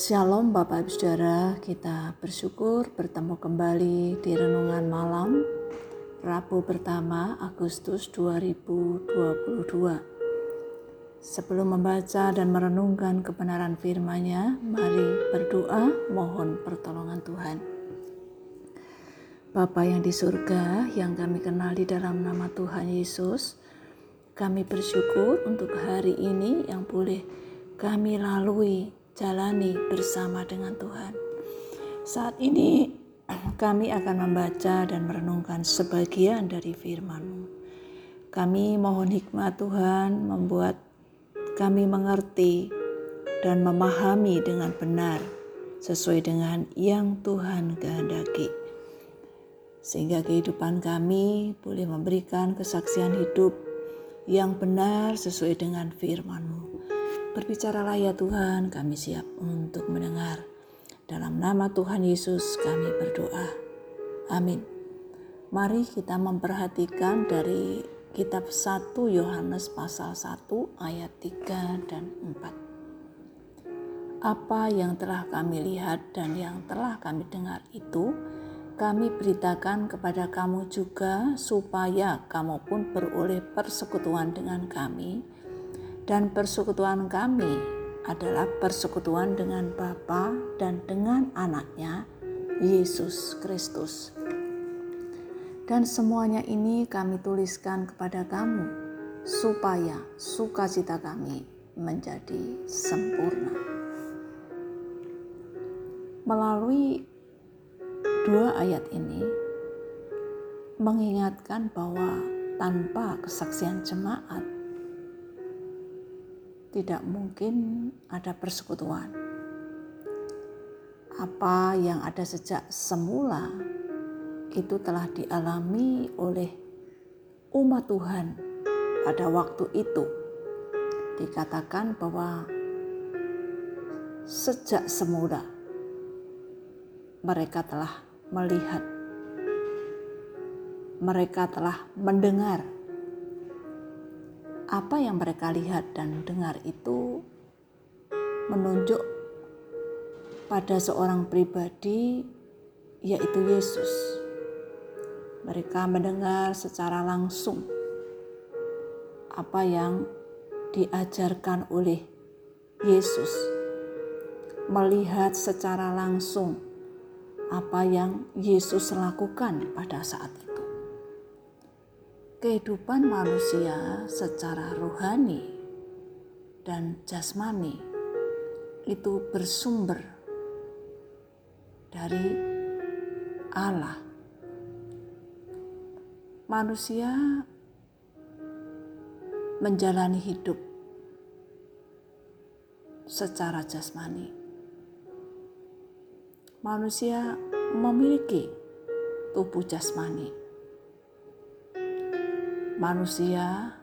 Shalom Bapak Ibu Saudara, kita bersyukur bertemu kembali di renungan malam Rabu pertama Agustus 2022. Sebelum membaca dan merenungkan kebenaran firman-Nya, mari berdoa mohon pertolongan Tuhan. Bapa yang di surga, yang kami kenal di dalam nama Tuhan Yesus, kami bersyukur untuk hari ini yang boleh kami lalui jalani bersama dengan Tuhan. Saat ini kami akan membaca dan merenungkan sebagian dari firman-Mu. Kami mohon hikmat Tuhan membuat kami mengerti dan memahami dengan benar sesuai dengan yang Tuhan kehendaki. Sehingga kehidupan kami boleh memberikan kesaksian hidup yang benar sesuai dengan firman-Mu. Berbicaralah ya Tuhan, kami siap untuk mendengar. Dalam nama Tuhan Yesus kami berdoa. Amin. Mari kita memperhatikan dari kitab 1 Yohanes pasal 1 ayat 3 dan 4. Apa yang telah kami lihat dan yang telah kami dengar itu kami beritakan kepada kamu juga supaya kamu pun beroleh persekutuan dengan kami dan persekutuan kami adalah persekutuan dengan Bapa dan dengan anaknya Yesus Kristus. Dan semuanya ini kami tuliskan kepada kamu supaya sukacita kami menjadi sempurna. Melalui dua ayat ini mengingatkan bahwa tanpa kesaksian jemaat tidak mungkin ada persekutuan. Apa yang ada sejak semula itu telah dialami oleh umat Tuhan pada waktu itu. Dikatakan bahwa sejak semula mereka telah melihat, mereka telah mendengar apa yang mereka lihat dan dengar itu menunjuk pada seorang pribadi, yaitu Yesus. Mereka mendengar secara langsung apa yang diajarkan oleh Yesus, melihat secara langsung apa yang Yesus lakukan pada saat itu kehidupan manusia secara rohani dan jasmani itu bersumber dari Allah. Manusia menjalani hidup secara jasmani. Manusia memiliki tubuh jasmani manusia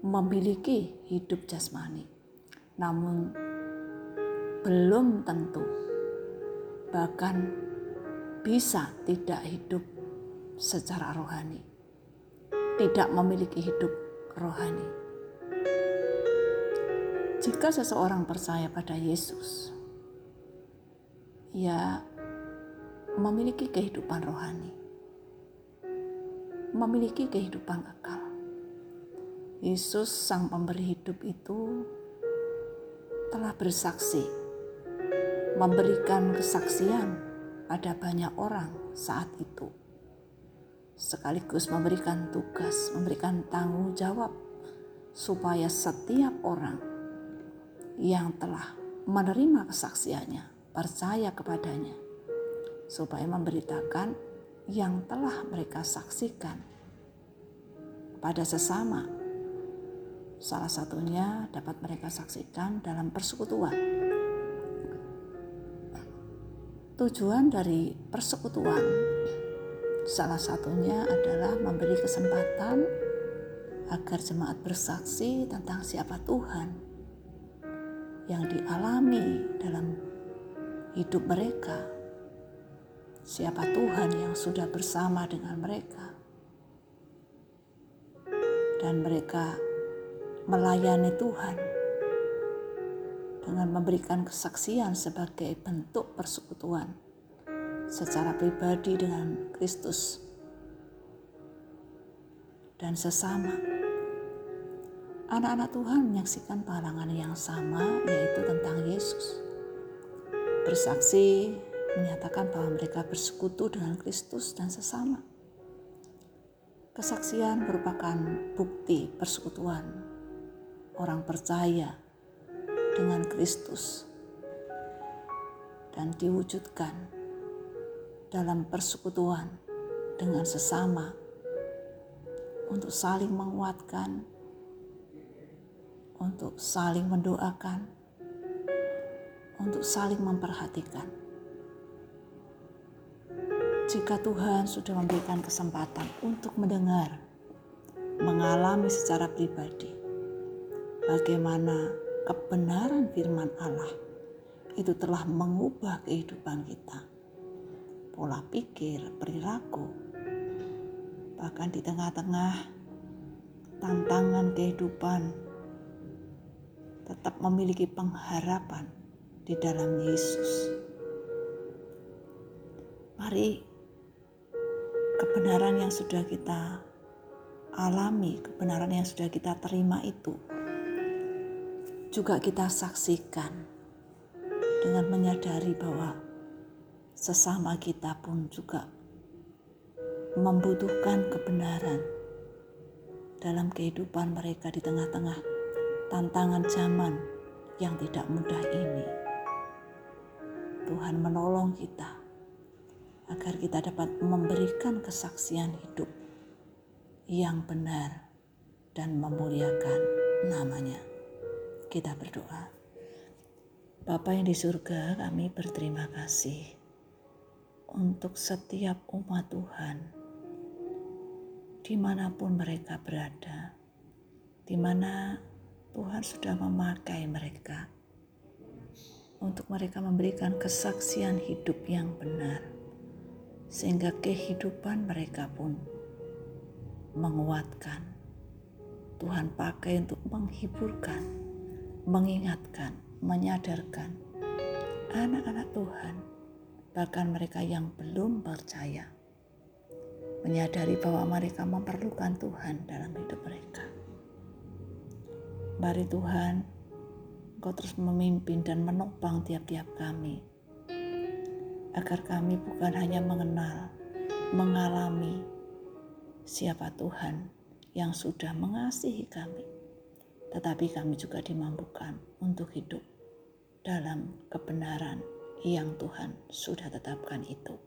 memiliki hidup jasmani, namun belum tentu, bahkan bisa tidak hidup secara rohani, tidak memiliki hidup rohani. Jika seseorang percaya pada Yesus, ia memiliki kehidupan rohani memiliki kehidupan kekal. Yesus, Sang Pemberi hidup itu, telah bersaksi, memberikan kesaksian pada banyak orang saat itu, sekaligus memberikan tugas, memberikan tanggung jawab, supaya setiap orang yang telah menerima kesaksiannya percaya kepadanya, supaya memberitakan yang telah mereka saksikan pada sesama. Salah satunya dapat mereka saksikan dalam persekutuan. Tujuan dari persekutuan salah satunya adalah memberi kesempatan agar jemaat bersaksi tentang siapa Tuhan yang dialami dalam hidup mereka siapa Tuhan yang sudah bersama dengan mereka, dan mereka melayani Tuhan dengan memberikan kesaksian sebagai bentuk persekutuan secara pribadi dengan Kristus dan sesama. Anak-anak Tuhan menyaksikan palangan yang sama yaitu tentang Yesus. Bersaksi menyatakan bahwa mereka bersekutu dengan Kristus dan sesama. Kesaksian merupakan bukti persekutuan orang percaya dengan Kristus dan diwujudkan dalam persekutuan dengan sesama untuk saling menguatkan, untuk saling mendoakan, untuk saling memperhatikan. Jika Tuhan sudah memberikan kesempatan untuk mendengar, mengalami secara pribadi, bagaimana kebenaran firman Allah itu telah mengubah kehidupan kita. Pola pikir, perilaku, bahkan di tengah-tengah tantangan kehidupan tetap memiliki pengharapan di dalam Yesus. Mari kebenaran yang sudah kita alami, kebenaran yang sudah kita terima itu juga kita saksikan dengan menyadari bahwa sesama kita pun juga membutuhkan kebenaran dalam kehidupan mereka di tengah-tengah tantangan zaman yang tidak mudah ini. Tuhan menolong kita agar kita dapat memberikan kesaksian hidup yang benar dan memuliakan namanya. Kita berdoa. Bapa yang di surga, kami berterima kasih untuk setiap umat Tuhan, di mana pun mereka berada, di mana Tuhan sudah memakai mereka untuk mereka memberikan kesaksian hidup yang benar, sehingga kehidupan mereka pun menguatkan. Tuhan pakai untuk menghiburkan mengingatkan, menyadarkan anak-anak Tuhan, bahkan mereka yang belum percaya, menyadari bahwa mereka memerlukan Tuhan dalam hidup mereka. Mari Tuhan, Engkau terus memimpin dan menopang tiap-tiap kami, agar kami bukan hanya mengenal, mengalami siapa Tuhan yang sudah mengasihi kami, tetapi kami juga dimampukan untuk hidup dalam kebenaran yang Tuhan sudah tetapkan itu.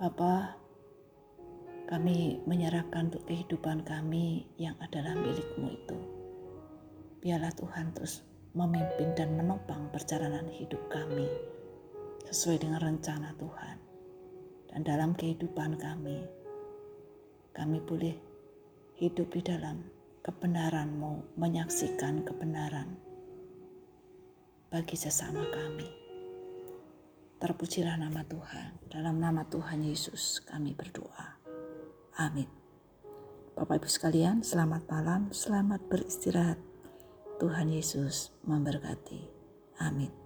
Bapa, kami menyerahkan untuk kehidupan kami yang adalah milikmu itu. Biarlah Tuhan terus memimpin dan menopang perjalanan hidup kami sesuai dengan rencana Tuhan. Dan dalam kehidupan kami, kami boleh hidup di dalam kebenaranmu, menyaksikan kebenaran bagi sesama kami. Terpujilah nama Tuhan. Dalam nama Tuhan Yesus kami berdoa. Amin. Bapak Ibu sekalian, selamat malam, selamat beristirahat. Tuhan Yesus memberkati. Amin.